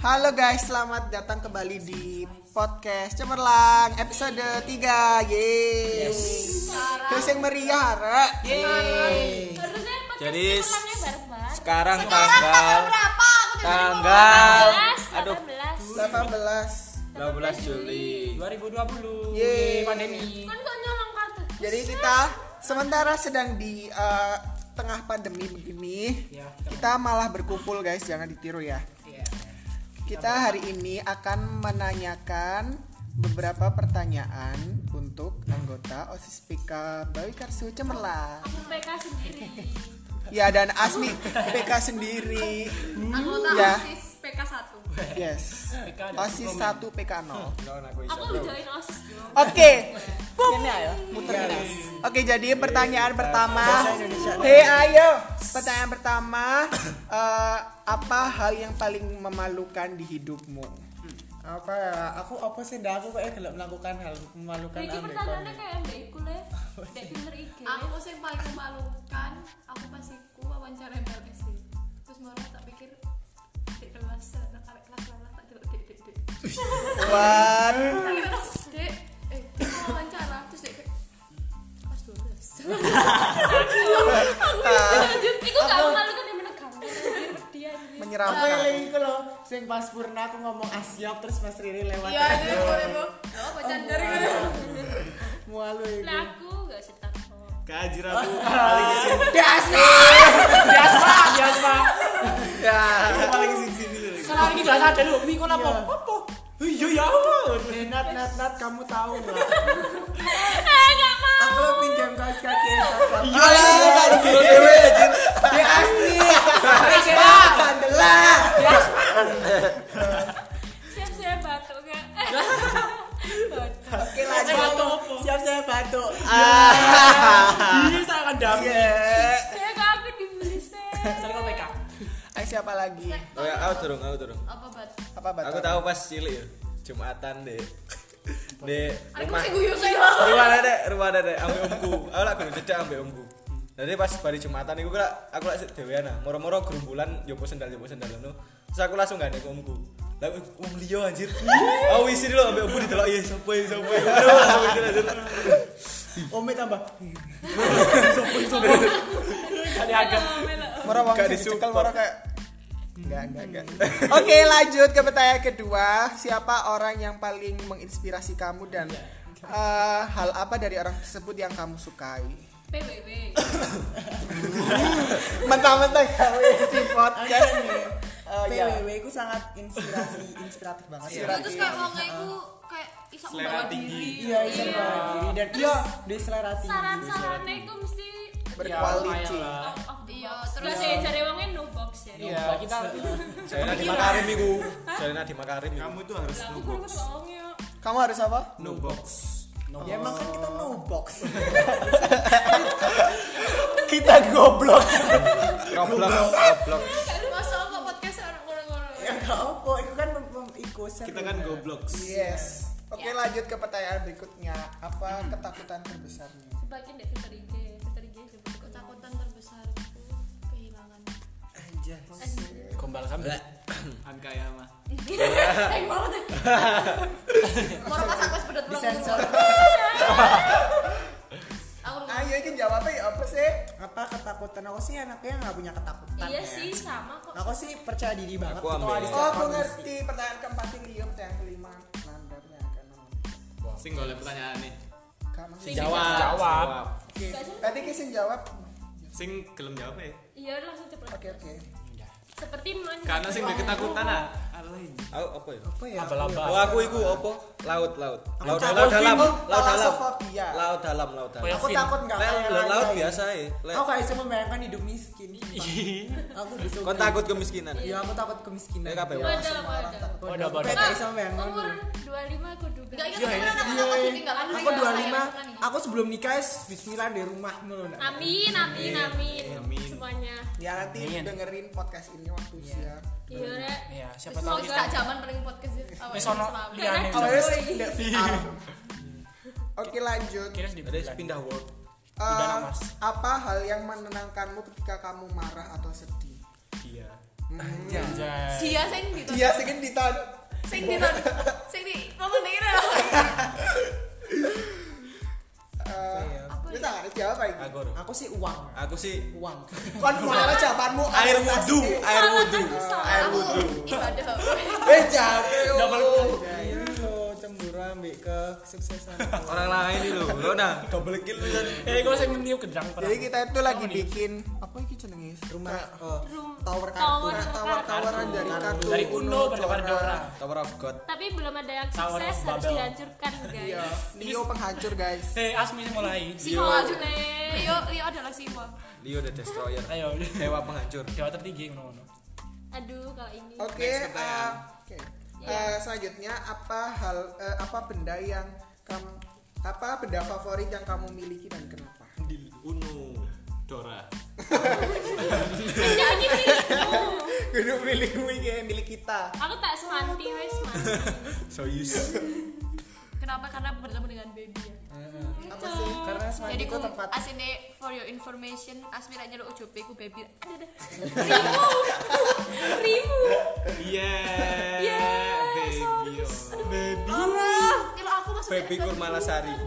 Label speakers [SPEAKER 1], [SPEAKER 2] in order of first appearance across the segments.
[SPEAKER 1] Halo guys, selamat datang kembali di podcast Cemerlang episode 3. Yeay. Terus yang meriah. Yeay.
[SPEAKER 2] Jadi. Sekarang tanggal
[SPEAKER 3] berapa? Aku
[SPEAKER 2] tanggal
[SPEAKER 3] 18,
[SPEAKER 2] aduh
[SPEAKER 3] 18.
[SPEAKER 1] 18.
[SPEAKER 2] 12 Juli.
[SPEAKER 4] 2020
[SPEAKER 1] Yeay.
[SPEAKER 4] pandemi
[SPEAKER 3] Kan kok nyolong kartu?
[SPEAKER 1] Jadi kita sementara sedang di eh, tengah pandemi begini,
[SPEAKER 4] ya
[SPEAKER 1] kita malah berkumpul guys, jangan ditiru ya. Kita hari ini akan menanyakan beberapa pertanyaan untuk anggota OSIS PK Bawi Karsu Cemerlang.
[SPEAKER 3] Aku PK sendiri.
[SPEAKER 1] Ya dan Asmi PK sendiri.
[SPEAKER 5] Anggota
[SPEAKER 1] Ya.
[SPEAKER 5] OSIS PK1.
[SPEAKER 1] Yes. OSIS 1 PK 0.
[SPEAKER 3] Aku join OSIS.
[SPEAKER 1] Oke.
[SPEAKER 4] ini ayo muter
[SPEAKER 1] Oke, jadi pertanyaan pertama. Hei, ayo. Pertanyaan pertama, eh, apa hal yang paling memalukan di hidupmu?
[SPEAKER 6] apa ya aku apa sih ndak aku kayak gelap melakukan hal memalukan
[SPEAKER 3] Iki
[SPEAKER 6] ambek
[SPEAKER 3] pertanyaannya kayak mbak Iku le. Dek Tinder IG.
[SPEAKER 5] Aku sih paling memalukan, aku pas iku wawancara MLS sih. Terus malah tak pikir Kira, Dek, eh wawancara terus dek kelas 12.
[SPEAKER 3] Lanjut. Iku gak memalukan di mana kamu. Dia
[SPEAKER 6] aku
[SPEAKER 1] Menyeramkan.
[SPEAKER 6] yang lagi iku loh sing pas purna aku ngomong asiap terus Mas Riri lewat
[SPEAKER 5] Iya, itu itu. Oh, pacar gitu.
[SPEAKER 6] mualu iku
[SPEAKER 3] Lah aku gak setak kok.
[SPEAKER 2] Kajir aku
[SPEAKER 6] biasa biasa biasa
[SPEAKER 2] Ya, aku paling sini sini.
[SPEAKER 4] kalau ini gak sadar lu mi kon iya ya
[SPEAKER 6] Eh, nat nat nat kamu tahu nggak
[SPEAKER 3] Eh gak mau.
[SPEAKER 6] aku lo pinjam kaos kaki Esaka
[SPEAKER 2] Iya kalau dulu dewe anjir.
[SPEAKER 6] ya asli
[SPEAKER 1] Kandelah.
[SPEAKER 3] Siap-siap batuk gak?
[SPEAKER 1] Oke, lanjut.
[SPEAKER 4] batuk
[SPEAKER 6] siap saya batuk
[SPEAKER 4] ini saya akan damai.
[SPEAKER 3] Saya kok aku dibeli sih.
[SPEAKER 4] saya kok PK
[SPEAKER 1] Ayo siapa lagi?
[SPEAKER 2] Oh ya, aku turun, aku turun.
[SPEAKER 5] Apa bat?
[SPEAKER 1] Apa Batak?
[SPEAKER 2] Aku tahu pas cilik ya. Jumatan deh. Di
[SPEAKER 5] Aku
[SPEAKER 2] rumah. Rumah ada deh, rumah ada deh, ambil omku. Aku lah kudu cedak ambil omku. Jadi pas bari Jumatan iku lah aku lah dhewean nah. Moro-moro gerumbulan jopo sendal jopo sendal ngono. Terus aku langsung gak nek omku. Lah wong liya anjir. Aku isi dulu ambil omku didelok iya sapa ya sapa ya. Langsung mikir
[SPEAKER 6] ome tambah
[SPEAKER 4] ada agak
[SPEAKER 1] Mora wong
[SPEAKER 2] Gak
[SPEAKER 1] sing
[SPEAKER 2] disupport.
[SPEAKER 1] dicekel mora kayak Enggak, enggak, enggak. Oke, lanjut ke pertanyaan kedua. Siapa orang yang paling menginspirasi kamu dan eh, hal apa dari orang tersebut yang kamu sukai?
[SPEAKER 3] PWW.
[SPEAKER 1] Mentang-mentang kamu di podcast.
[SPEAKER 6] Eh,
[SPEAKER 1] iya.
[SPEAKER 6] PWW ku sangat inspirasi inspiratif banget
[SPEAKER 5] Iya, Terus kayak wongnya itu kayak iso
[SPEAKER 2] Selera
[SPEAKER 5] membawa diri.
[SPEAKER 6] iya bisa membawa diri dan iya di selera tinggi
[SPEAKER 3] Saran-sarannya itu mesti
[SPEAKER 1] Berquality.
[SPEAKER 3] out of the
[SPEAKER 5] Iya,
[SPEAKER 3] box.
[SPEAKER 5] terus-
[SPEAKER 3] Terus ya cari wongnya no box ya.
[SPEAKER 4] iya kita
[SPEAKER 2] Saya Nadiem Makarim iku. Saya Makarim. Kamu tuh harus
[SPEAKER 3] kurang wongnya.
[SPEAKER 1] Kamu harus apa?
[SPEAKER 2] no box.
[SPEAKER 6] ya emang kan kita no box
[SPEAKER 1] Kita goblok.
[SPEAKER 2] Goblok, goblok.
[SPEAKER 5] Masa kok podcast orang orang-orang.
[SPEAKER 6] ya apa itu kan ikut
[SPEAKER 2] Kita kan goblok.
[SPEAKER 1] Yes. Oke, lanjut ke pertanyaan berikutnya. Apa ketakutan terbesarnya?
[SPEAKER 3] Sebagian filter IG
[SPEAKER 6] anjay
[SPEAKER 4] gombal sambil angka ya mah
[SPEAKER 5] Eh, mau deh. Mau pas aku sepedot Aku udah
[SPEAKER 1] Ayo ini jawabnya ya apa sih?
[SPEAKER 6] apa ketakutan aku sih anaknya nggak punya ketakutan
[SPEAKER 3] Iya
[SPEAKER 6] ya.
[SPEAKER 3] sih sama kok.
[SPEAKER 6] aku sih percaya diri banget
[SPEAKER 2] Aku ambil.
[SPEAKER 1] Oh, aku ngerti. Pertanyaan keempat ini, ya, pertanyaan kelima. Nanda pertanyaan keenam.
[SPEAKER 2] Sing golek pertanyaan nih.
[SPEAKER 1] Kamu
[SPEAKER 3] Sing
[SPEAKER 2] Jawab.
[SPEAKER 4] Jawab.
[SPEAKER 1] Oke. Tadi kisin jawab.
[SPEAKER 2] Sing gelem jawab ya.
[SPEAKER 3] Iya langsung cepet.
[SPEAKER 1] Oke, oke.
[SPEAKER 3] Seperti.
[SPEAKER 2] Karena sing ketakutan ah. Aku apa ya?
[SPEAKER 6] apa ya
[SPEAKER 4] Abal-abal.
[SPEAKER 2] Oh aku iku apa? Laut, laut. Laut,
[SPEAKER 6] takut
[SPEAKER 2] laut dalam, laut dalam. Laut dalam, laut dalam.
[SPEAKER 6] aku takut nggak
[SPEAKER 2] Lek,
[SPEAKER 6] kayak
[SPEAKER 2] laut
[SPEAKER 6] lain-lain.
[SPEAKER 2] biasa ya.
[SPEAKER 6] Aku kayak bisa membayangkan hidup miskin aku bisa
[SPEAKER 2] Kau takut kemiskinan?
[SPEAKER 6] ya aku takut kemiskinan
[SPEAKER 2] kabeh,
[SPEAKER 6] Ya, Aku
[SPEAKER 4] wadah.
[SPEAKER 6] kayak bisa membayangkan
[SPEAKER 3] Umur 25 aku duga.
[SPEAKER 5] Enggak ingat
[SPEAKER 6] Iya,
[SPEAKER 5] aku
[SPEAKER 6] iya,
[SPEAKER 5] aku
[SPEAKER 6] iya.
[SPEAKER 5] ditinggal aku
[SPEAKER 6] aku
[SPEAKER 5] ditinggal
[SPEAKER 6] 25
[SPEAKER 5] kayak
[SPEAKER 6] aku sebelum nikah Bismillah di rumah.
[SPEAKER 3] Amin, amin, amin.
[SPEAKER 2] Amin.
[SPEAKER 3] Semuanya.
[SPEAKER 1] Ya nanti
[SPEAKER 4] Amin.
[SPEAKER 1] dengerin podcast ini waktu siap.
[SPEAKER 3] Iya, Rek.
[SPEAKER 4] iya siapa tahu kita
[SPEAKER 5] gak zaman paling podcast ya. Awalnya
[SPEAKER 4] wis ono liyane
[SPEAKER 1] Awalnya VR. Oke lanjut.
[SPEAKER 4] kira di
[SPEAKER 2] Ada pindah world.
[SPEAKER 4] Mas.
[SPEAKER 1] apa hal yang menenangkanmu ketika kamu marah atau sedih?
[SPEAKER 2] Iya.
[SPEAKER 4] Anjay.
[SPEAKER 5] Dia sing di
[SPEAKER 1] dia sing diton
[SPEAKER 5] sing di sing di ngomong dingin loh.
[SPEAKER 1] Eh,
[SPEAKER 5] Apa
[SPEAKER 1] wis
[SPEAKER 5] ya?
[SPEAKER 1] tak jawab lagi
[SPEAKER 2] Aku.
[SPEAKER 6] Aku sih uang.
[SPEAKER 2] Aku sih
[SPEAKER 6] Uang.
[SPEAKER 1] kon mulai jawabanmu
[SPEAKER 2] air wudhu, air wudhu. Air wudhu.
[SPEAKER 5] ibadah.
[SPEAKER 1] eh capek
[SPEAKER 4] Double
[SPEAKER 6] Iya lo cemburu ambek kesuksesan.
[SPEAKER 2] Orang lain loh. Lo nah double kill bisa.
[SPEAKER 4] Eh, saya meniup gedang
[SPEAKER 1] jadi kita itu lagi bikin apa iki jenenge
[SPEAKER 6] Rumah oh, tower
[SPEAKER 3] Tower.
[SPEAKER 6] kartu.
[SPEAKER 1] tawar-tawaran dari kartu
[SPEAKER 4] Dari Uno pada pada Dora.
[SPEAKER 2] Tower of God.
[SPEAKER 3] Tapi belum ada yang sukses harus dihancurkan
[SPEAKER 1] Iya,
[SPEAKER 3] guys.
[SPEAKER 1] Leo penghancur guys.
[SPEAKER 4] Eh, Asmi mulai.
[SPEAKER 5] Simo Leo Leo adalah Simo.
[SPEAKER 2] Leo the Destroyer.
[SPEAKER 4] Ayo.
[SPEAKER 2] Dewa penghancur.
[SPEAKER 4] Dewa tertinggi ngono.
[SPEAKER 3] Aduh kalau ini.
[SPEAKER 1] Oke,
[SPEAKER 2] Next
[SPEAKER 1] eh, oke. Eh, selanjutnya apa hal eh, apa benda yang kamu apa benda favorit yang kamu miliki dan kenapa?
[SPEAKER 7] Uno Dora
[SPEAKER 3] Enggak ini milikku.
[SPEAKER 1] Kudu milik milik milik kita.
[SPEAKER 3] Aku tak semanti wes manti.
[SPEAKER 2] Soyuz.
[SPEAKER 5] Kenapa? Karena bertemu dengan baby ya.
[SPEAKER 1] Apa sih?
[SPEAKER 6] Karena semakin
[SPEAKER 5] Jadi
[SPEAKER 6] itu
[SPEAKER 5] ku
[SPEAKER 6] tempat
[SPEAKER 5] asine for your information Asmi nak nyeluk ujope ku baby. Ada dah.
[SPEAKER 3] Rimu.
[SPEAKER 7] Iya Baby
[SPEAKER 2] Baby kurma lasari.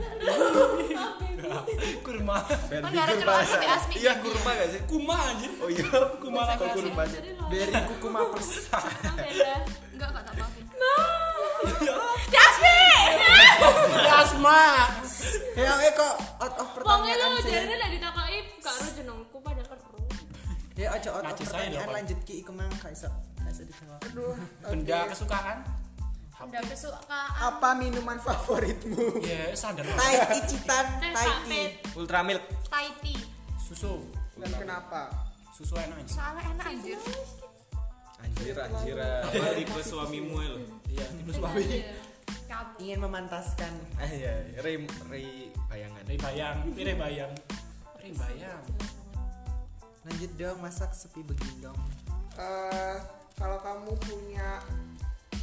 [SPEAKER 4] Kurma.
[SPEAKER 2] Baby
[SPEAKER 5] Kan gara-gara
[SPEAKER 2] kurma
[SPEAKER 5] aku di
[SPEAKER 2] lasari.
[SPEAKER 5] Asmi
[SPEAKER 2] Iya kurma gak sih?
[SPEAKER 4] Kuma anjir.
[SPEAKER 2] Oh iya.
[SPEAKER 4] Kuma
[SPEAKER 2] Kok
[SPEAKER 4] lah.
[SPEAKER 2] kurma sih?
[SPEAKER 6] beri kuku mapers.
[SPEAKER 3] Beda.
[SPEAKER 5] Enggak enggak tak maafin.
[SPEAKER 3] Di Asmi.
[SPEAKER 6] Asma. Ya eh kok out of
[SPEAKER 3] Wong
[SPEAKER 6] pertanyaan sih.
[SPEAKER 3] jadi nek ditakoki gak ero jenengku padahal kan.
[SPEAKER 6] Ya aja out of
[SPEAKER 4] aja
[SPEAKER 6] pertanyaan lanjut ki iku mang gak iso. Gak iso dijawab.
[SPEAKER 1] Aduh.
[SPEAKER 4] Benda kesukaan.
[SPEAKER 5] Udah kesukaan.
[SPEAKER 1] Apa minuman favoritmu?
[SPEAKER 4] Ya.
[SPEAKER 6] Tai icitan,
[SPEAKER 3] Teh
[SPEAKER 6] tai
[SPEAKER 3] sapi.
[SPEAKER 6] tea.
[SPEAKER 2] Ultra milk.
[SPEAKER 5] Thai tea.
[SPEAKER 4] Susu.
[SPEAKER 1] Dan kenapa?
[SPEAKER 4] Susu enak anjir.
[SPEAKER 5] Soalnya enak anjir.
[SPEAKER 2] Anjir anjir.
[SPEAKER 7] Apa tipe suamimu lo?
[SPEAKER 4] Iya, tipe suami.
[SPEAKER 6] Ingin memantaskan.
[SPEAKER 2] Ah iya, ri ri bayangan.
[SPEAKER 4] Ri bayang, ri bayang. Ri bayang.
[SPEAKER 6] Lanjut dong masak sepi begini dong.
[SPEAKER 1] Eh, kalau kamu punya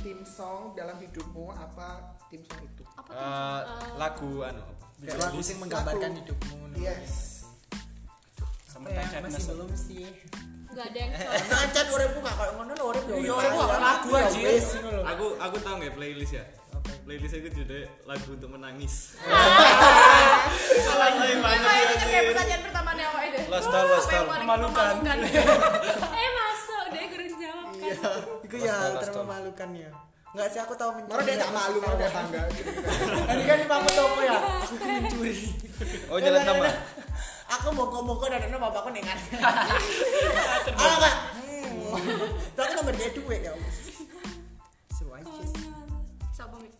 [SPEAKER 1] tim song dalam hidupmu apa tim song itu?
[SPEAKER 5] Apa tuh?
[SPEAKER 2] Eh, lagu anu?
[SPEAKER 6] Kayak lagu sing menggambarkan hidupmu.
[SPEAKER 1] Yes.
[SPEAKER 4] Sama
[SPEAKER 6] ya, masih belum sih.
[SPEAKER 3] Enggak ada yang
[SPEAKER 6] Nancan uripku gak kayak ngono lho urip ya.
[SPEAKER 4] Iya,
[SPEAKER 6] urip
[SPEAKER 4] uripku
[SPEAKER 6] aja.
[SPEAKER 4] gak lagu,
[SPEAKER 6] Ya lho.
[SPEAKER 7] Aku aku tahu nggak playlist ya? Playlist itu judulnya lagu untuk menangis.
[SPEAKER 5] Memang itu kan kayak pertanyaan pertama nih awak itu.
[SPEAKER 2] Lost doll, lost
[SPEAKER 5] Apa yang
[SPEAKER 2] doll.
[SPEAKER 5] paling
[SPEAKER 4] Memalukan.
[SPEAKER 3] Kan.
[SPEAKER 6] Iku ya hal termemalukan ya. Enggak sih aku tahu mencuri.
[SPEAKER 1] Moro dia tak malu, moro dia bangga.
[SPEAKER 6] Tadi kan di aku toko ya. Aku tuh mencuri.
[SPEAKER 2] Oh jalan nama.
[SPEAKER 6] Aku moko-moko dan ada bapakku nengar. Ala kak. Tapi aku nomor dia duit ya. Seru aja.
[SPEAKER 5] Siapa Mi?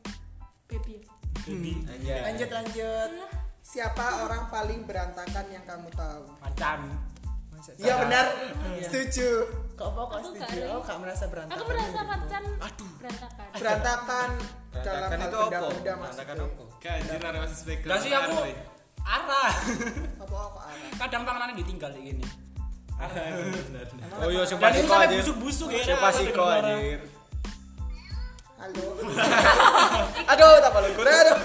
[SPEAKER 5] Baby.
[SPEAKER 2] Anjay.
[SPEAKER 6] Lanjut lanjut.
[SPEAKER 1] Siapa orang paling berantakan yang kamu tahu?
[SPEAKER 4] Macan.
[SPEAKER 6] Masa-
[SPEAKER 1] Iya benar. Setuju.
[SPEAKER 6] Kok apa kok
[SPEAKER 3] Aku
[SPEAKER 6] setuju?
[SPEAKER 3] gak-
[SPEAKER 6] merasa berantakan.
[SPEAKER 3] Aku merasa macan berantakan.
[SPEAKER 1] Berantakan dalam
[SPEAKER 2] Berantakan
[SPEAKER 1] hal
[SPEAKER 2] itu apa? Berantakan apa?
[SPEAKER 7] Kayak anjir ada masih speaker.
[SPEAKER 4] Gak sih aku arah.
[SPEAKER 1] Apa apa arah?
[SPEAKER 4] Kadang panganannya ditinggal kayak gini.
[SPEAKER 2] Oh iya pasti
[SPEAKER 4] itu
[SPEAKER 2] kok anjir.
[SPEAKER 4] busuk-busuk ya.
[SPEAKER 2] Sing pasti kok anjir.
[SPEAKER 1] Halo.
[SPEAKER 2] Aduh, tak malu gue. Aduh.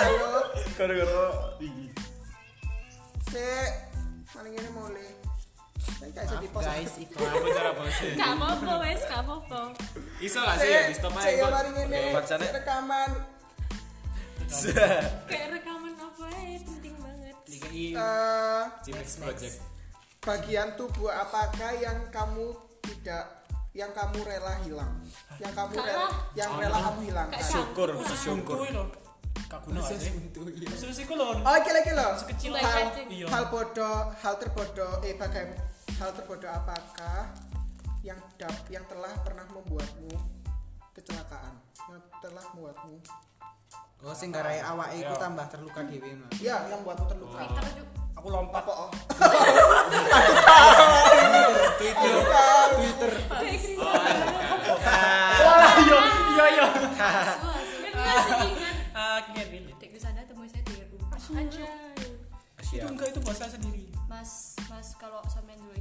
[SPEAKER 1] Ayo.
[SPEAKER 2] Gara-gara
[SPEAKER 1] Se paling ini mulai. Saya kayak sedih pos.
[SPEAKER 6] Guys iklan.
[SPEAKER 7] Apa cara bosnya?
[SPEAKER 3] Gak apa-apa wes, gak apa-apa.
[SPEAKER 7] Iso gak sih ya di stop aja.
[SPEAKER 1] paling ini.
[SPEAKER 2] bacanya.
[SPEAKER 1] se Rekaman.
[SPEAKER 3] Kayak rekaman apa ya penting banget.
[SPEAKER 1] Eh,
[SPEAKER 7] Cimex Project.
[SPEAKER 1] bagian tubuh apakah yang kamu tidak yang kamu rela hilang? Yang kamu rela, yang rela kamu hilangkan.
[SPEAKER 2] Syukur, syukur.
[SPEAKER 4] Kak guna gak sih? Khusus iku lho.
[SPEAKER 1] Oh, iki loh.
[SPEAKER 4] Sekecil
[SPEAKER 1] hal.
[SPEAKER 4] Iya.
[SPEAKER 1] hal bodoh, hal terbodoh, eh bagaimana hal terbodoh apakah yang dap, yang telah pernah membuatmu kecelakaan, yang telah membuatmu,
[SPEAKER 6] Oh sing garai awake iku tambah terluka dhewe mah.
[SPEAKER 1] ya, yang membuatmu terluka.
[SPEAKER 5] Twitter juga.
[SPEAKER 4] Aku lompat.
[SPEAKER 1] Apa oh?
[SPEAKER 4] Iya, iya, iya.
[SPEAKER 3] Kan masih ingat.
[SPEAKER 4] Ah, kira ini.
[SPEAKER 5] Dek di sana temui saya di rumah.
[SPEAKER 3] Aja.
[SPEAKER 4] Itu enggak itu bahasa sendiri.
[SPEAKER 5] Mas, mas kalau sampean dulu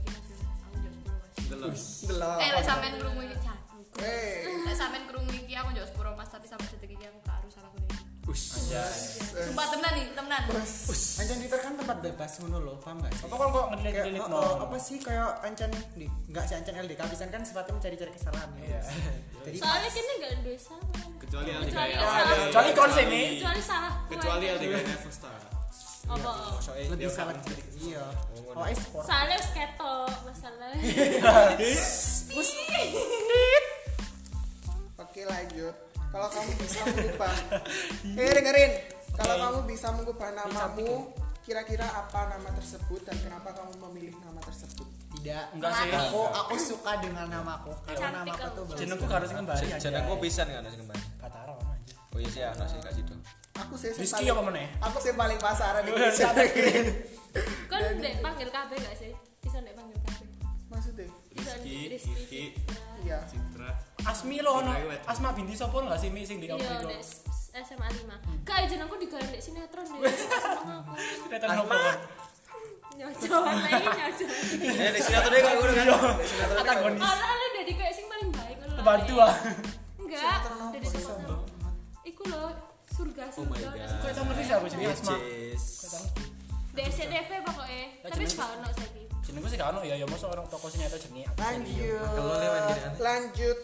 [SPEAKER 7] Delok.
[SPEAKER 5] Eh, lek sampean krungu iki cah.
[SPEAKER 1] Eh,
[SPEAKER 5] Lek sampean krungu iki aku jauh sepuluh mas tapi sampai detik iki aku gak harus salah kudu. Sumpah temenan nih, temenan.
[SPEAKER 6] Ancan Twitter kan tempat bebas ngono lho, paham gak sih?
[SPEAKER 4] Apa kok
[SPEAKER 6] Kayak,
[SPEAKER 4] ngelilit-ngelilit
[SPEAKER 6] oh,
[SPEAKER 4] no?
[SPEAKER 6] oh, apa sih kayak ancan di enggak sih ancan LDK pisan kan sifatnya mencari-cari kesalahan ya. Jadi
[SPEAKER 3] Soalnya kini gak ada salah.
[SPEAKER 7] Kecuali LDK
[SPEAKER 3] Kecuali
[SPEAKER 7] ya.
[SPEAKER 3] salah.
[SPEAKER 4] Kecuali konsen nih.
[SPEAKER 3] Kecuali salah.
[SPEAKER 7] Kecuali LDK Neversta.
[SPEAKER 3] Apa?
[SPEAKER 6] Lebih
[SPEAKER 2] dia
[SPEAKER 6] salah
[SPEAKER 2] kan-
[SPEAKER 6] sedikit. Iya. Oh, e-sport.
[SPEAKER 3] Soalnya wis ketok masalahnya.
[SPEAKER 1] Oke lanjut. Kalau kamu bisa mengubah, eh dengerin. Kalau kamu bisa mengubah namamu, kira-kira apa nama tersebut dan kenapa kamu memilih nama tersebut?
[SPEAKER 6] Tidak.
[SPEAKER 4] Enggak sih.
[SPEAKER 6] Aku aku suka dengan namaku karena namaku tuh.
[SPEAKER 4] Jenengku harus kembali aja.
[SPEAKER 2] Jenengku pisan kan harus kembali.
[SPEAKER 4] Aja.
[SPEAKER 2] Oh iya sih ana sih kasih dong.
[SPEAKER 1] Aku sih yang
[SPEAKER 4] Rizky
[SPEAKER 1] paling-
[SPEAKER 4] apa meneh?
[SPEAKER 1] Aku sih paling pasaran di Indonesia dengerin.
[SPEAKER 3] Kan ndek panggil KB gak sih? Bisa ndek panggil KB.
[SPEAKER 1] Maksudnya?
[SPEAKER 7] Rizky,
[SPEAKER 3] Rizky,
[SPEAKER 7] Rizky.
[SPEAKER 3] Citra.
[SPEAKER 1] Iya.
[SPEAKER 7] Citra.
[SPEAKER 4] Asmi lo ono.
[SPEAKER 7] Private.
[SPEAKER 4] Asma binti sapa enggak sih mi sing di
[SPEAKER 3] Iya,
[SPEAKER 4] opo iku?
[SPEAKER 3] ndek SMA 5. Kak jenengku digawe ndek sinetron deh. Aku.
[SPEAKER 4] Nopo kan?
[SPEAKER 3] Nyocoan lagi nyocoan.
[SPEAKER 2] Eh di sinetron deh kok ngono kan. Di sinetron kok.
[SPEAKER 4] Antagonis.
[SPEAKER 3] Ala-ala dari kayak sing paling baik ngono lho.
[SPEAKER 4] Bantu ah.
[SPEAKER 3] Enggak, dari Iku lho surga
[SPEAKER 2] Oh my
[SPEAKER 3] surga.
[SPEAKER 2] god.
[SPEAKER 4] Kok sama siapa jenenge Asma?
[SPEAKER 2] Yes.
[SPEAKER 3] Di SCTV pokoknya. Tapi gak ono saiki.
[SPEAKER 4] Jenengku sih gak ono ya, ya mosok orang toko sinetron jenenge.
[SPEAKER 1] Lanjut.
[SPEAKER 2] Kalau lewat gini aneh.
[SPEAKER 1] Lanjut.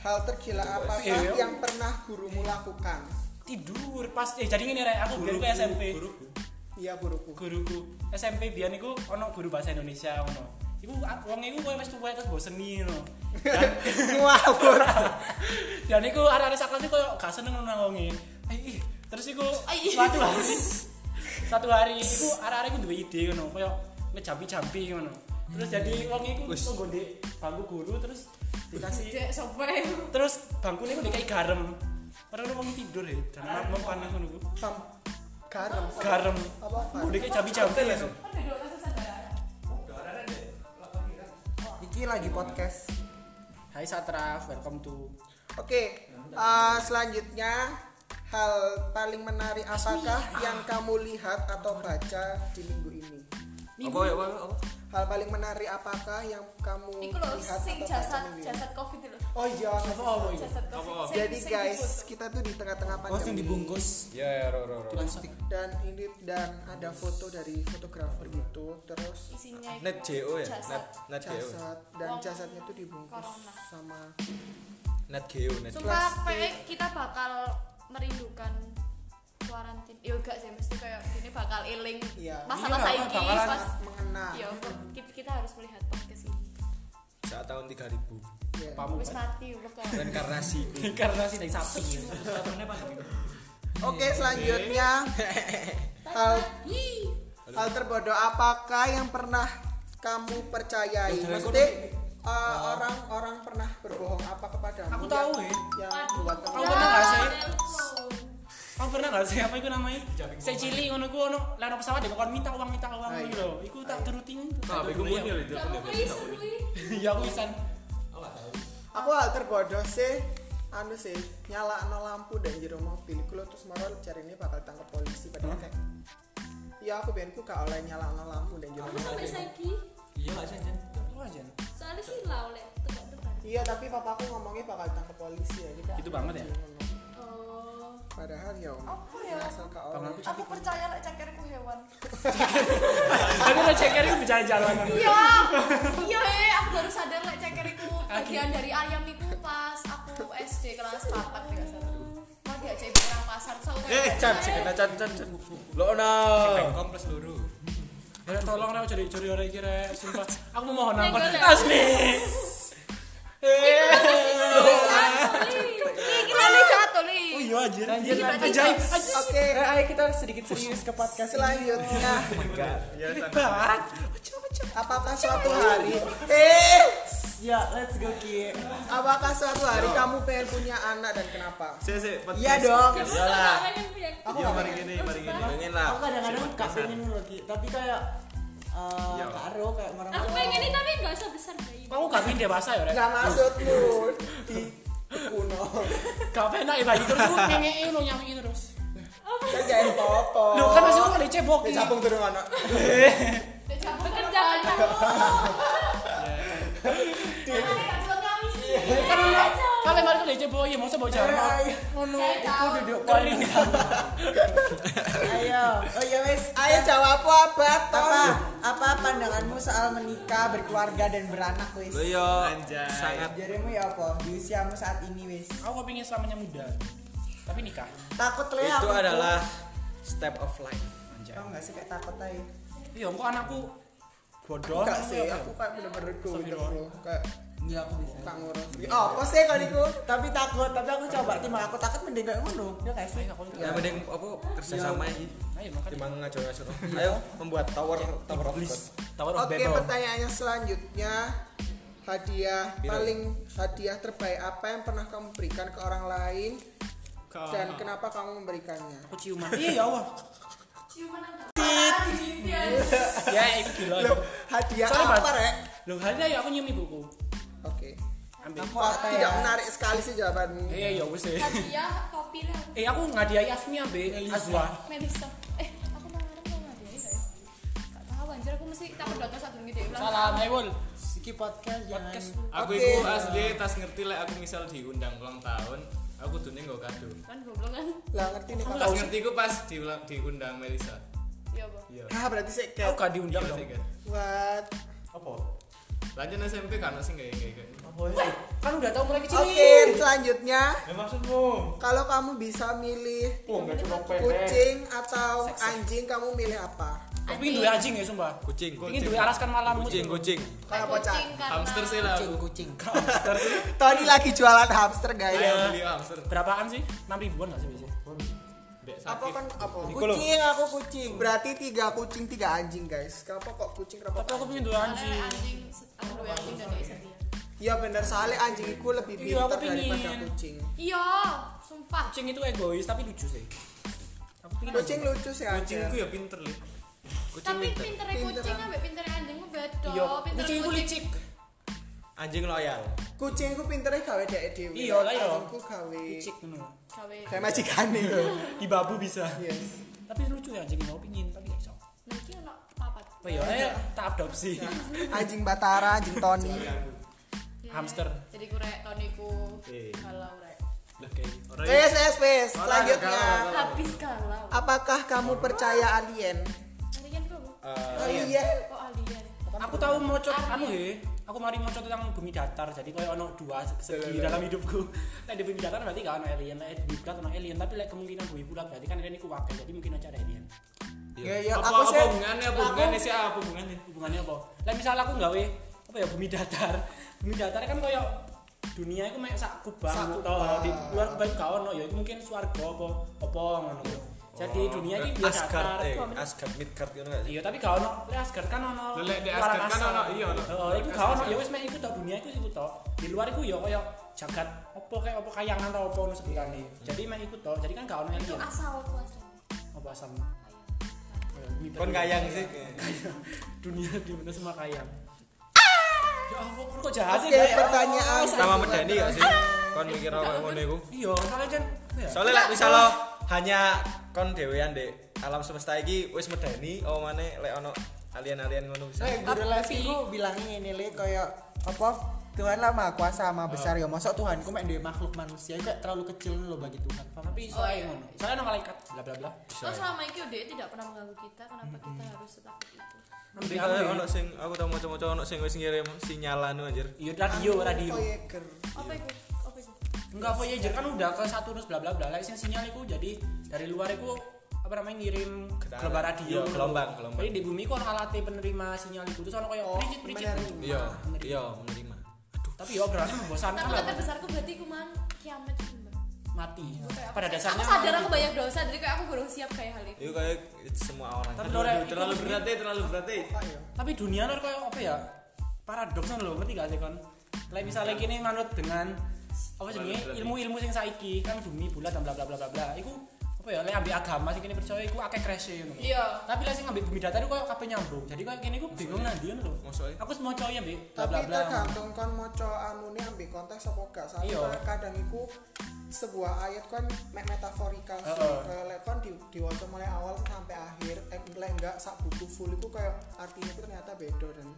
[SPEAKER 1] Hal tergila apakah
[SPEAKER 4] Iya.
[SPEAKER 1] yang pernah gurumu lakukan?
[SPEAKER 4] Tidur pas eh jadi ngene rek, aku ku SMP.
[SPEAKER 1] Iya guruku.
[SPEAKER 4] Guruku SMP biyen iku ono guru bahasa Indonesia ngono. Iku wong iku koyo wis tuwek terus bosen ngono. Dan
[SPEAKER 1] Ngawur.
[SPEAKER 4] dan iku arek-arek sak kelas iku koyo gak seneng nang wonge. Ai, ih. Terus iku suatu hari satu hari iku arek-arek iku duwe ide ngono, koyo ngejampi-jampi ngono. Terus jadi wong iku tunggu di bangku guru terus dikasih
[SPEAKER 5] sope.
[SPEAKER 4] terus bangku ini kayak garam. Orang wong tidur ya, dan mau panas ngono ku.
[SPEAKER 1] Pam garam.
[SPEAKER 4] Garam.
[SPEAKER 1] Apa?
[SPEAKER 4] Udah kayak jampi-jampi langsung.
[SPEAKER 6] Iki lagi podcast.
[SPEAKER 4] Hai Satraf, welcome to
[SPEAKER 1] Oke, eh, selanjutnya hal paling menarik apakah yang kamu lihat atau baca di minggu ini?
[SPEAKER 2] Apa ya apa apa?
[SPEAKER 1] Hal paling menarik apakah yang kamu
[SPEAKER 5] Iku
[SPEAKER 1] lihat
[SPEAKER 5] sing
[SPEAKER 1] atau
[SPEAKER 5] jasad jasad covid itu.
[SPEAKER 1] Oh iya.
[SPEAKER 5] Jasad covid.
[SPEAKER 1] Jadi guys, kita tuh di tengah-tengah
[SPEAKER 6] Oh,
[SPEAKER 1] pandemi.
[SPEAKER 6] yang dibungkus.
[SPEAKER 2] Ya ya ro ro ro.
[SPEAKER 6] Plastik.
[SPEAKER 1] dan ini dan ada foto dari fotografer gitu terus
[SPEAKER 5] isinya itu
[SPEAKER 2] Net JO ya?
[SPEAKER 5] jasad.
[SPEAKER 2] Net net GO.
[SPEAKER 1] jasad dan jasadnya tuh dibungkus
[SPEAKER 5] corona.
[SPEAKER 1] sama
[SPEAKER 2] Net GO net.
[SPEAKER 5] Sumpah kita bakal merindukan kuarantin. Ya enggak sih, mesti kayak ini bakal eling
[SPEAKER 1] Iya.
[SPEAKER 5] masa-masa
[SPEAKER 4] Iya,
[SPEAKER 5] ini
[SPEAKER 4] bakalan
[SPEAKER 5] pas
[SPEAKER 1] mengenal
[SPEAKER 5] ya kita, kita harus melihat podcast ini.
[SPEAKER 2] Saat tahun 3000.
[SPEAKER 1] Ya.
[SPEAKER 4] Pamu
[SPEAKER 5] Wis mati bakal.
[SPEAKER 2] Reinkarnasi.
[SPEAKER 4] karena sih dari sapi.
[SPEAKER 1] oke selanjutnya hal hal terbodoh apakah yang pernah kamu percayai maksudnya eh, orang-orang pernah berbohong apa kepadamu
[SPEAKER 4] Aku tahu ya.
[SPEAKER 1] yang buat kamu
[SPEAKER 4] Aku pernah sih? Kamu pernah nggak sih apa itu namanya? Saya cilik ngono ku ono lano pesawat dia kon minta uang minta uang gitu loh. Iku tak turutin.
[SPEAKER 7] Tapi gue mau nih
[SPEAKER 3] Gak mau isu kuwi.
[SPEAKER 4] Ya aku isan.
[SPEAKER 1] aku hal terbodoh sih anu sih nyala lampu dan jero mobil iku lho terus marah cari ini bakal tangkap polisi padahal kayak ya aku biar gak oleh nyala lampu dan jero
[SPEAKER 3] Aku
[SPEAKER 1] mobil
[SPEAKER 3] sampai saiki
[SPEAKER 7] Iya gak Jen?
[SPEAKER 4] Apa aja?
[SPEAKER 3] soalnya sih lah oleh.
[SPEAKER 1] Iya tapi papaku ngomongnya bakal tangkap polisi ya kita
[SPEAKER 4] Gitu banget ya?
[SPEAKER 1] Padahal ya
[SPEAKER 5] Apa ya?
[SPEAKER 1] orang
[SPEAKER 5] Aku percaya lek cangkirku hewan.
[SPEAKER 4] Aku udah ceker itu berjalan-jalan.
[SPEAKER 5] Iya. Iya, eh, aku baru sadar lek cangkirku bagian dari ayam itu pas aku SD kelas 4 enggak salah. Mau diajak ibu orang pasar so
[SPEAKER 2] Eh, Chan, sing kena Chan Chan Chan. Lo no.
[SPEAKER 7] Kompres luru.
[SPEAKER 4] Ya tolong rek cari cari orang kira sumpah. Aku mohon ampun.
[SPEAKER 3] Ya?
[SPEAKER 4] Asli.
[SPEAKER 5] Iki
[SPEAKER 4] iya aja.
[SPEAKER 5] Berarti
[SPEAKER 4] Ajaib.
[SPEAKER 1] Oke
[SPEAKER 6] ayo kita sedikit serius ke podcast ini.
[SPEAKER 1] selanjutnya
[SPEAKER 2] Ya
[SPEAKER 4] Banget.
[SPEAKER 1] apakah suatu hari eh
[SPEAKER 6] Ya, let's go Ki.
[SPEAKER 1] apakah suatu hari kamu pengen punya anak dan kenapa?
[SPEAKER 7] Saya sih.
[SPEAKER 6] Iya dong.
[SPEAKER 2] Iyalah.
[SPEAKER 1] Aku
[SPEAKER 7] Iya
[SPEAKER 1] gak
[SPEAKER 7] mari gini, mari gini.
[SPEAKER 2] Pengen lah.
[SPEAKER 6] Aku kadang-kadang gak pengen dulu Ki, tapi kayak eh
[SPEAKER 7] Iya.
[SPEAKER 6] karo kayak
[SPEAKER 3] Aku
[SPEAKER 6] orang-orang.
[SPEAKER 3] pengen ini tapi gak usah besar bayi.
[SPEAKER 4] Kamu gak dewasa ya, Rek?
[SPEAKER 1] Nggak maksudmu kuno.
[SPEAKER 4] Gak penak ya bayi terus lu ngengek lu nyamuk terus.
[SPEAKER 1] Kan jangan foto.
[SPEAKER 4] Lu kan masih mau dicebok.
[SPEAKER 1] Ya capung turun anak.
[SPEAKER 3] Pekerjaan
[SPEAKER 4] Kan lu kan mari kali cebok Bo, iya masa bawa
[SPEAKER 6] Eh,
[SPEAKER 4] jalan.
[SPEAKER 6] ayo, ngono iku duduk
[SPEAKER 4] Kering.
[SPEAKER 6] ayo oh ya wes
[SPEAKER 1] Ayo jawab apa,
[SPEAKER 6] apa pandanganmu soal menikah berkeluarga dan beranak wes
[SPEAKER 2] Lo yo
[SPEAKER 7] Anjay.
[SPEAKER 2] sangat
[SPEAKER 6] jarimu ya apa di usiamu saat ini wes
[SPEAKER 4] Aku kepingin selamanya muda. Tapi nikah.
[SPEAKER 6] takut le
[SPEAKER 2] itu adalah step of life.
[SPEAKER 4] Anjay.
[SPEAKER 6] tau nggak sih kayak takut aja
[SPEAKER 4] Iya, kok anakku bodoh.
[SPEAKER 1] Enggak sih, aku kayak bener-bener. Kayak
[SPEAKER 6] Enggak aku bisa
[SPEAKER 1] tak ngurus. Oh, apa sih kan iku?
[SPEAKER 6] tapi takut tapi aku coba timbang aku takut mending kayak ngono ya guys
[SPEAKER 4] Ayo, aku
[SPEAKER 2] Ya mending apa kerja sama aja.
[SPEAKER 4] Ayo makan.
[SPEAKER 2] Timbang ngajur-ngajur. Ayo membuat tower tower of God.
[SPEAKER 4] Tower of
[SPEAKER 1] Oke, pertanyaannya selanjutnya hadiah paling hadiah terbaik apa yang pernah kamu berikan ke orang lain dan kenapa kamu memberikannya?
[SPEAKER 4] Aku ciuman. Iya, ya Allah.
[SPEAKER 5] Ciuman.
[SPEAKER 4] Ya, itu gila.
[SPEAKER 1] Hadiah apa, Rek?
[SPEAKER 4] Loh, hadiah ya aku nyium ibuku.
[SPEAKER 1] Oke.
[SPEAKER 4] Ambil.
[SPEAKER 6] Aku
[SPEAKER 1] Kok
[SPEAKER 6] apa
[SPEAKER 1] tidak
[SPEAKER 6] ya?
[SPEAKER 1] menarik sekali sih jawabanmu.
[SPEAKER 4] Eh, ya wis.
[SPEAKER 5] Hadiah kopi lah.
[SPEAKER 4] Eh, aku ngadiahi Asmi ambe Azwa.
[SPEAKER 5] Melisa. Eh, aku kemarin mau ngadain saya. Gak tahu anjir aku mesti tak pedot satu ulang.
[SPEAKER 4] Salam, Ewol.
[SPEAKER 6] Siki podcast
[SPEAKER 4] Podcast.
[SPEAKER 7] Aku iku asli tas ngerti lek aku misal diundang ulang tahun, aku tuh nggo kado.
[SPEAKER 5] Kan goblok kan.
[SPEAKER 1] Lah ngerti nih
[SPEAKER 7] Pas
[SPEAKER 1] Pak.
[SPEAKER 7] ngerti ku pas diulang diundang Melisa.
[SPEAKER 5] Iya, Bu.
[SPEAKER 7] Iya.
[SPEAKER 1] Ah, berarti sih
[SPEAKER 4] Aku
[SPEAKER 1] kayak
[SPEAKER 4] gak diundang
[SPEAKER 7] Iya
[SPEAKER 4] dong.
[SPEAKER 7] sih kan.
[SPEAKER 1] what?
[SPEAKER 4] Apa?
[SPEAKER 7] Lanjut SMP kan sih kayak kayak.
[SPEAKER 4] Kan udah tahu mulai kecil.
[SPEAKER 1] Oke, selanjutnya
[SPEAKER 2] Ya maksudmu?
[SPEAKER 1] kalau kamu bisa milih
[SPEAKER 4] Oh,
[SPEAKER 1] kucing atau anjing, kamu milih apa?
[SPEAKER 4] Aku pengen duwe anjing ya, sumpah.
[SPEAKER 2] Kucing.
[SPEAKER 4] Pengen duwe alaskan malammu.
[SPEAKER 2] Kucing, kucing.
[SPEAKER 1] Kalau
[SPEAKER 5] Kucing
[SPEAKER 1] bocah.
[SPEAKER 5] karena
[SPEAKER 7] Hamster sih lah.
[SPEAKER 6] kucing kucing
[SPEAKER 4] Hamster sih.
[SPEAKER 1] Tony lagi jualan hamster guys.
[SPEAKER 7] Ayo beli hamster.
[SPEAKER 4] Berapaan sih? 6 ribuan gak sih biasanya?
[SPEAKER 1] Apa
[SPEAKER 7] sakit.
[SPEAKER 1] kan apa?
[SPEAKER 6] kucing aku kucing
[SPEAKER 1] Berarti tiga kucing tiga anjing guys. Kenapa kok kucing kenapa?
[SPEAKER 4] Tapi aku anjing.
[SPEAKER 5] anjing aku dua anjing setia.
[SPEAKER 1] Iya bener soalnya anjing itu lebih
[SPEAKER 4] Iya, aku
[SPEAKER 1] pintar daripada
[SPEAKER 4] pingin.
[SPEAKER 1] kucing.
[SPEAKER 5] Iya, sumpah.
[SPEAKER 4] Kucing itu egois tapi lucu sih. Aku pengen
[SPEAKER 1] Kucing lucu sih aja.
[SPEAKER 7] Kucingku ya pinter li.
[SPEAKER 5] Tapi pintere
[SPEAKER 1] Pinter.
[SPEAKER 5] kucing ambek pintere anjing ku beda.
[SPEAKER 4] Iya,
[SPEAKER 5] Pintere
[SPEAKER 4] kucing itu licik.
[SPEAKER 2] Anjing loyal.
[SPEAKER 1] Kucing ku pinternya gawe dek dhewe.
[SPEAKER 4] Iya lah, iya.
[SPEAKER 1] Anjingku gawe
[SPEAKER 4] Licik ngono.
[SPEAKER 5] gawe.
[SPEAKER 1] gawe majikane.
[SPEAKER 4] Di babu bisa.
[SPEAKER 1] Yes.
[SPEAKER 4] Tapi lucu ya anjing mau pingin tapi gak iso.
[SPEAKER 5] Nah, iki ono papat.
[SPEAKER 4] Apa ya? Eh, tak adopsi.
[SPEAKER 1] Anjing Batara, anjing Tony.
[SPEAKER 4] Hamster.
[SPEAKER 5] Jadi ku rek toniku
[SPEAKER 7] Eh.
[SPEAKER 5] galau rek.
[SPEAKER 1] Wes wes wes. Selanjutnya.
[SPEAKER 5] Habis galau.
[SPEAKER 1] apakah kamu percaya alien?
[SPEAKER 5] Alien bro.
[SPEAKER 1] Oh iya.
[SPEAKER 5] Kok alien?
[SPEAKER 4] Aku tahu mocot anu he. Aku mari mocot tentang bumi datar. Jadi koyo ono dua segi dalam hidupku. Nek di bumi datar berarti gak ono alien, nek di bumi bulat ono alien, tapi lek kemungkinan bumi bulat berarti kan alien iku wakil. Jadi mungkin aja ada alien.
[SPEAKER 1] Ya ya
[SPEAKER 7] apa
[SPEAKER 1] aku
[SPEAKER 7] apa
[SPEAKER 1] sih
[SPEAKER 7] hubungannya apa hubungannya sih apa hubungannya?
[SPEAKER 4] Hubungannya apa? Lek misal aku gawe apa ya bumi datar. Bumi datar kan koyo dunia itu mek sak kubang to
[SPEAKER 1] kubang.
[SPEAKER 4] di luar kubang gak ono ya itu mungkin swarga apa apa ngono. Jadi dunia ini biasa
[SPEAKER 2] Asgard,
[SPEAKER 4] datar.
[SPEAKER 2] eh, Asgard, Midgard gitu nggak sih?
[SPEAKER 4] Iya, tapi gak ono. Lek Asgard kan ono.
[SPEAKER 7] Lek di Asgard kan ono, iya, ono.
[SPEAKER 4] Heeh, iku gak ono. Ya wis mek iku tok dunia iku iku tok. Di luar iku ya kaya jagat opo kayak opo kayangan atau opo ngono sebutane. Jadi mek iku tok. Jadi kan gak ono
[SPEAKER 5] Itu asal.
[SPEAKER 4] Apa asal
[SPEAKER 2] Kon kayang sih.
[SPEAKER 4] dunia di mana semua kayang. Ya kok jahat sih?
[SPEAKER 1] Oke?
[SPEAKER 4] Ya
[SPEAKER 1] pertanyaan.
[SPEAKER 2] Sama medeni gak sih? Kon mikir apa ngono iku?
[SPEAKER 4] Iya, soalnya kan ya.
[SPEAKER 2] Soalnya lek hanya kon dhewean dek alam semesta iki wis medeni oh maneh lek ono alien-alien ngono bisa.
[SPEAKER 6] Eh, les iku bilangnya ini le kayak apa? Tuhan lah maha kuasa maha besar ya. Masa Tuhan ku mek duwe makhluk manusia kayak terlalu kecil loh bagi Tuhan. Paham?
[SPEAKER 4] Tapi
[SPEAKER 5] Oh,
[SPEAKER 4] soalnya
[SPEAKER 5] iya.
[SPEAKER 4] ngono. Soalnya ono malaikat bla bla bla.
[SPEAKER 5] Oh selama itu dia tidak pernah mengganggu kita, kenapa kita harus setakut itu?
[SPEAKER 2] Nanti ono sing aku tau maca-maca ono sing wis ngirim sinyalan anjir.
[SPEAKER 4] Iya, radio, radio.
[SPEAKER 5] Apa itu? Apa itu?
[SPEAKER 4] Enggak Voyager kan udah ke Saturnus bla bla bla. Lah sing sinyal iku jadi dari luar iku apa namanya ngirim gelombang radio.
[SPEAKER 2] Iya, gelombang, gelombang.
[SPEAKER 4] Jadi di bumi kok alat penerima sinyal itu terus ono kayak
[SPEAKER 1] Oh,
[SPEAKER 4] pericit.
[SPEAKER 1] menerima.
[SPEAKER 2] Iya, iya menerima.
[SPEAKER 4] Tapi ya obrolannya membosankan lah.
[SPEAKER 5] terbesarku berarti kuman kiamat itu mbak.
[SPEAKER 4] Mati. Pada dasarnya
[SPEAKER 5] Aku sadar aku banyak dosa, jadi kayak aku belum siap kayak hal itu.
[SPEAKER 2] Itu kayak semua orang.
[SPEAKER 4] Tapi
[SPEAKER 7] aduh, terlalu berat deh, terlalu berat deh.
[SPEAKER 1] Ayo.
[SPEAKER 4] Tapi dunia lor kayak apa ya? Paradoks kan lho, ngerti gak sih kon? Kayak misalnya gini manut dengan apa
[SPEAKER 7] Berarti.
[SPEAKER 4] ilmu-ilmu sing saiki kan bumi bulat dan bla bla bla bla bla. Iku apa ya? Lek ambil agama sing kene percaya iku akeh crash ngono.
[SPEAKER 5] Iya.
[SPEAKER 4] Tapi lek sing ambil bumi datar iku koyo kabeh nyambung. Jadi koyo kene iku bingung nanti ngono lho. Aku semua cowok ya, Mbak. Bla
[SPEAKER 1] Tapi
[SPEAKER 4] bla bla.
[SPEAKER 1] tergantung kon maca anune ambek konteks apa gak.
[SPEAKER 4] Iya.
[SPEAKER 1] Soalnya kadang iku sebuah ayat kan mek metaforikal sih.
[SPEAKER 4] Heeh.
[SPEAKER 1] Kayak lek kon di, diwaca mulai awal sampai akhir, eh lek enggak sak buku full iku kayak artinya itu ternyata beda dan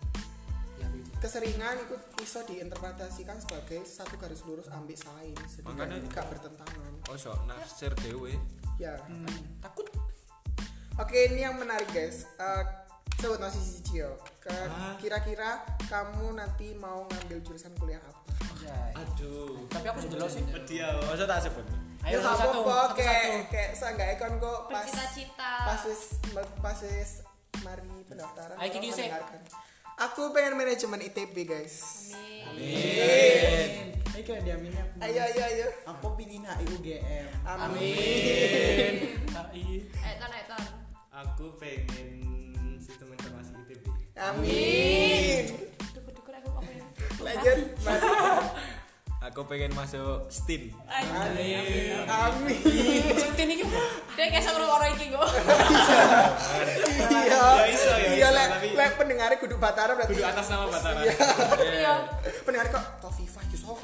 [SPEAKER 1] keseringan itu bisa diinterpretasikan sebagai satu garis lurus ambek sains jadi
[SPEAKER 2] Makanya-
[SPEAKER 1] nggak bertentangan
[SPEAKER 2] ojo nafsir dewe
[SPEAKER 1] ya.
[SPEAKER 4] Takut.
[SPEAKER 1] Oke ini yang menarik guys. Eh, sebut nasi Cio kira-kira kamu nanti mau ngambil jurusan kuliah apa?
[SPEAKER 7] Aduh.
[SPEAKER 4] tapi aku sudah sih.
[SPEAKER 7] Dia.
[SPEAKER 2] ojo tak sebut?
[SPEAKER 4] Ayo
[SPEAKER 1] ya
[SPEAKER 4] satu
[SPEAKER 1] satu
[SPEAKER 4] satu.
[SPEAKER 1] kayak kayak seenggaknya kan kok pas
[SPEAKER 5] bercita-cita.
[SPEAKER 1] pas wis pas wis mari pendaftaran
[SPEAKER 4] Ayo, Kiki, sih.
[SPEAKER 1] aku pengen manajemen ITB guys.
[SPEAKER 5] Amin.
[SPEAKER 6] Ini
[SPEAKER 1] ayo ayo ayo
[SPEAKER 6] Aku pingin HI UGM.
[SPEAKER 1] amin.
[SPEAKER 4] HI
[SPEAKER 5] eh ton eh
[SPEAKER 7] Aku pengen sistem informasi ITB.
[SPEAKER 1] amin.
[SPEAKER 5] Dukur-dukur aku apa ya
[SPEAKER 1] lanjut
[SPEAKER 2] aku pengen masuk STIN
[SPEAKER 1] amin.
[SPEAKER 4] Sintin iki apa?
[SPEAKER 5] dek kayak sama orang iki kok
[SPEAKER 1] iya.
[SPEAKER 7] Ya, ya,
[SPEAKER 1] iya
[SPEAKER 7] iso,
[SPEAKER 1] lek lek pendengarnya kudu batara berarti.
[SPEAKER 7] Kudu atas nama Batara.
[SPEAKER 5] iya.
[SPEAKER 1] Pendengar kok Kofifa Yusuf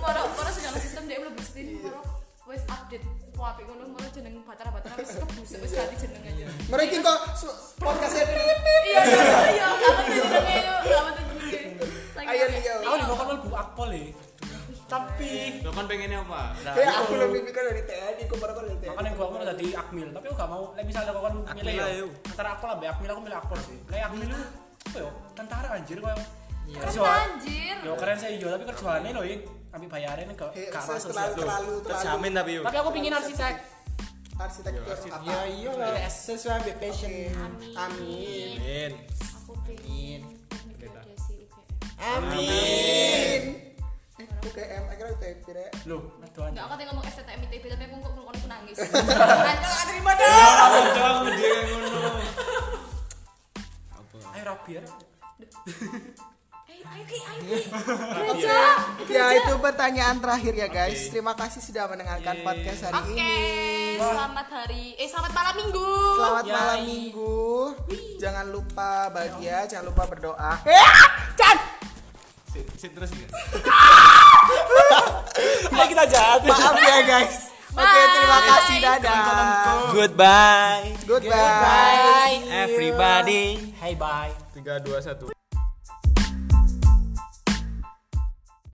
[SPEAKER 5] moro moro segala sistem dia belum bersih moro. Wes update. Wapi ngono moro jeneng batara batara wes kebusuk wes ganti jeneng aja.
[SPEAKER 1] Mereka kok podcastnya
[SPEAKER 4] Kan
[SPEAKER 7] pengennya apa?
[SPEAKER 1] kayak aku lebih mikir dari TNI aku baru dari TNI
[SPEAKER 4] makanya gua mau jadi akmil, tapi aku gak mau. Lek misalnya kau kan milih ya. Antara akpol ambek akmil aku milih akpol sih. Kayak akmil itu apa ya? Tentara anjir kau.
[SPEAKER 5] keren anjir
[SPEAKER 4] Yo keren sih yo, tapi kerjaannya loh ini ambil bayarin ke sih.
[SPEAKER 1] terlalu
[SPEAKER 2] terjamin tapi yuk
[SPEAKER 4] Tapi aku pingin arsitek.
[SPEAKER 1] arsitektur apa
[SPEAKER 6] Ya iya lah. Sesuai ambek passion.
[SPEAKER 1] amin
[SPEAKER 2] amin
[SPEAKER 5] aku geodesi UGM
[SPEAKER 1] amin eh UGM akhirnya rek
[SPEAKER 4] Loh, aduh anjir.
[SPEAKER 5] Enggak, aku tadi ngomong STM ITB tapi aku kok ngomong aku nangis. Anjir, gak terima dong.
[SPEAKER 7] Jangan dia yang ngono.
[SPEAKER 4] Ayo rapi ya.
[SPEAKER 5] Ayo, ayo, Ki, ayo, Ki. Gereja.
[SPEAKER 1] ya itu pertanyaan terakhir ya guys terima kasih sudah mendengarkan podcast hari
[SPEAKER 5] Oke,
[SPEAKER 1] ini
[SPEAKER 5] selamat hari eh selamat malam Minggu.
[SPEAKER 1] Selamat
[SPEAKER 4] Yai.
[SPEAKER 1] malam minggu. Jangan lupa bahagia, jangan lupa berdoa.
[SPEAKER 7] Sit, sit terus ya.
[SPEAKER 4] Ayo kita jahat.
[SPEAKER 1] Maaf ya guys. Oke, terima kasih. Dadah.
[SPEAKER 2] goodbye
[SPEAKER 1] Goodbye.
[SPEAKER 2] everybody
[SPEAKER 4] Hey bye.
[SPEAKER 2] tiga dua satu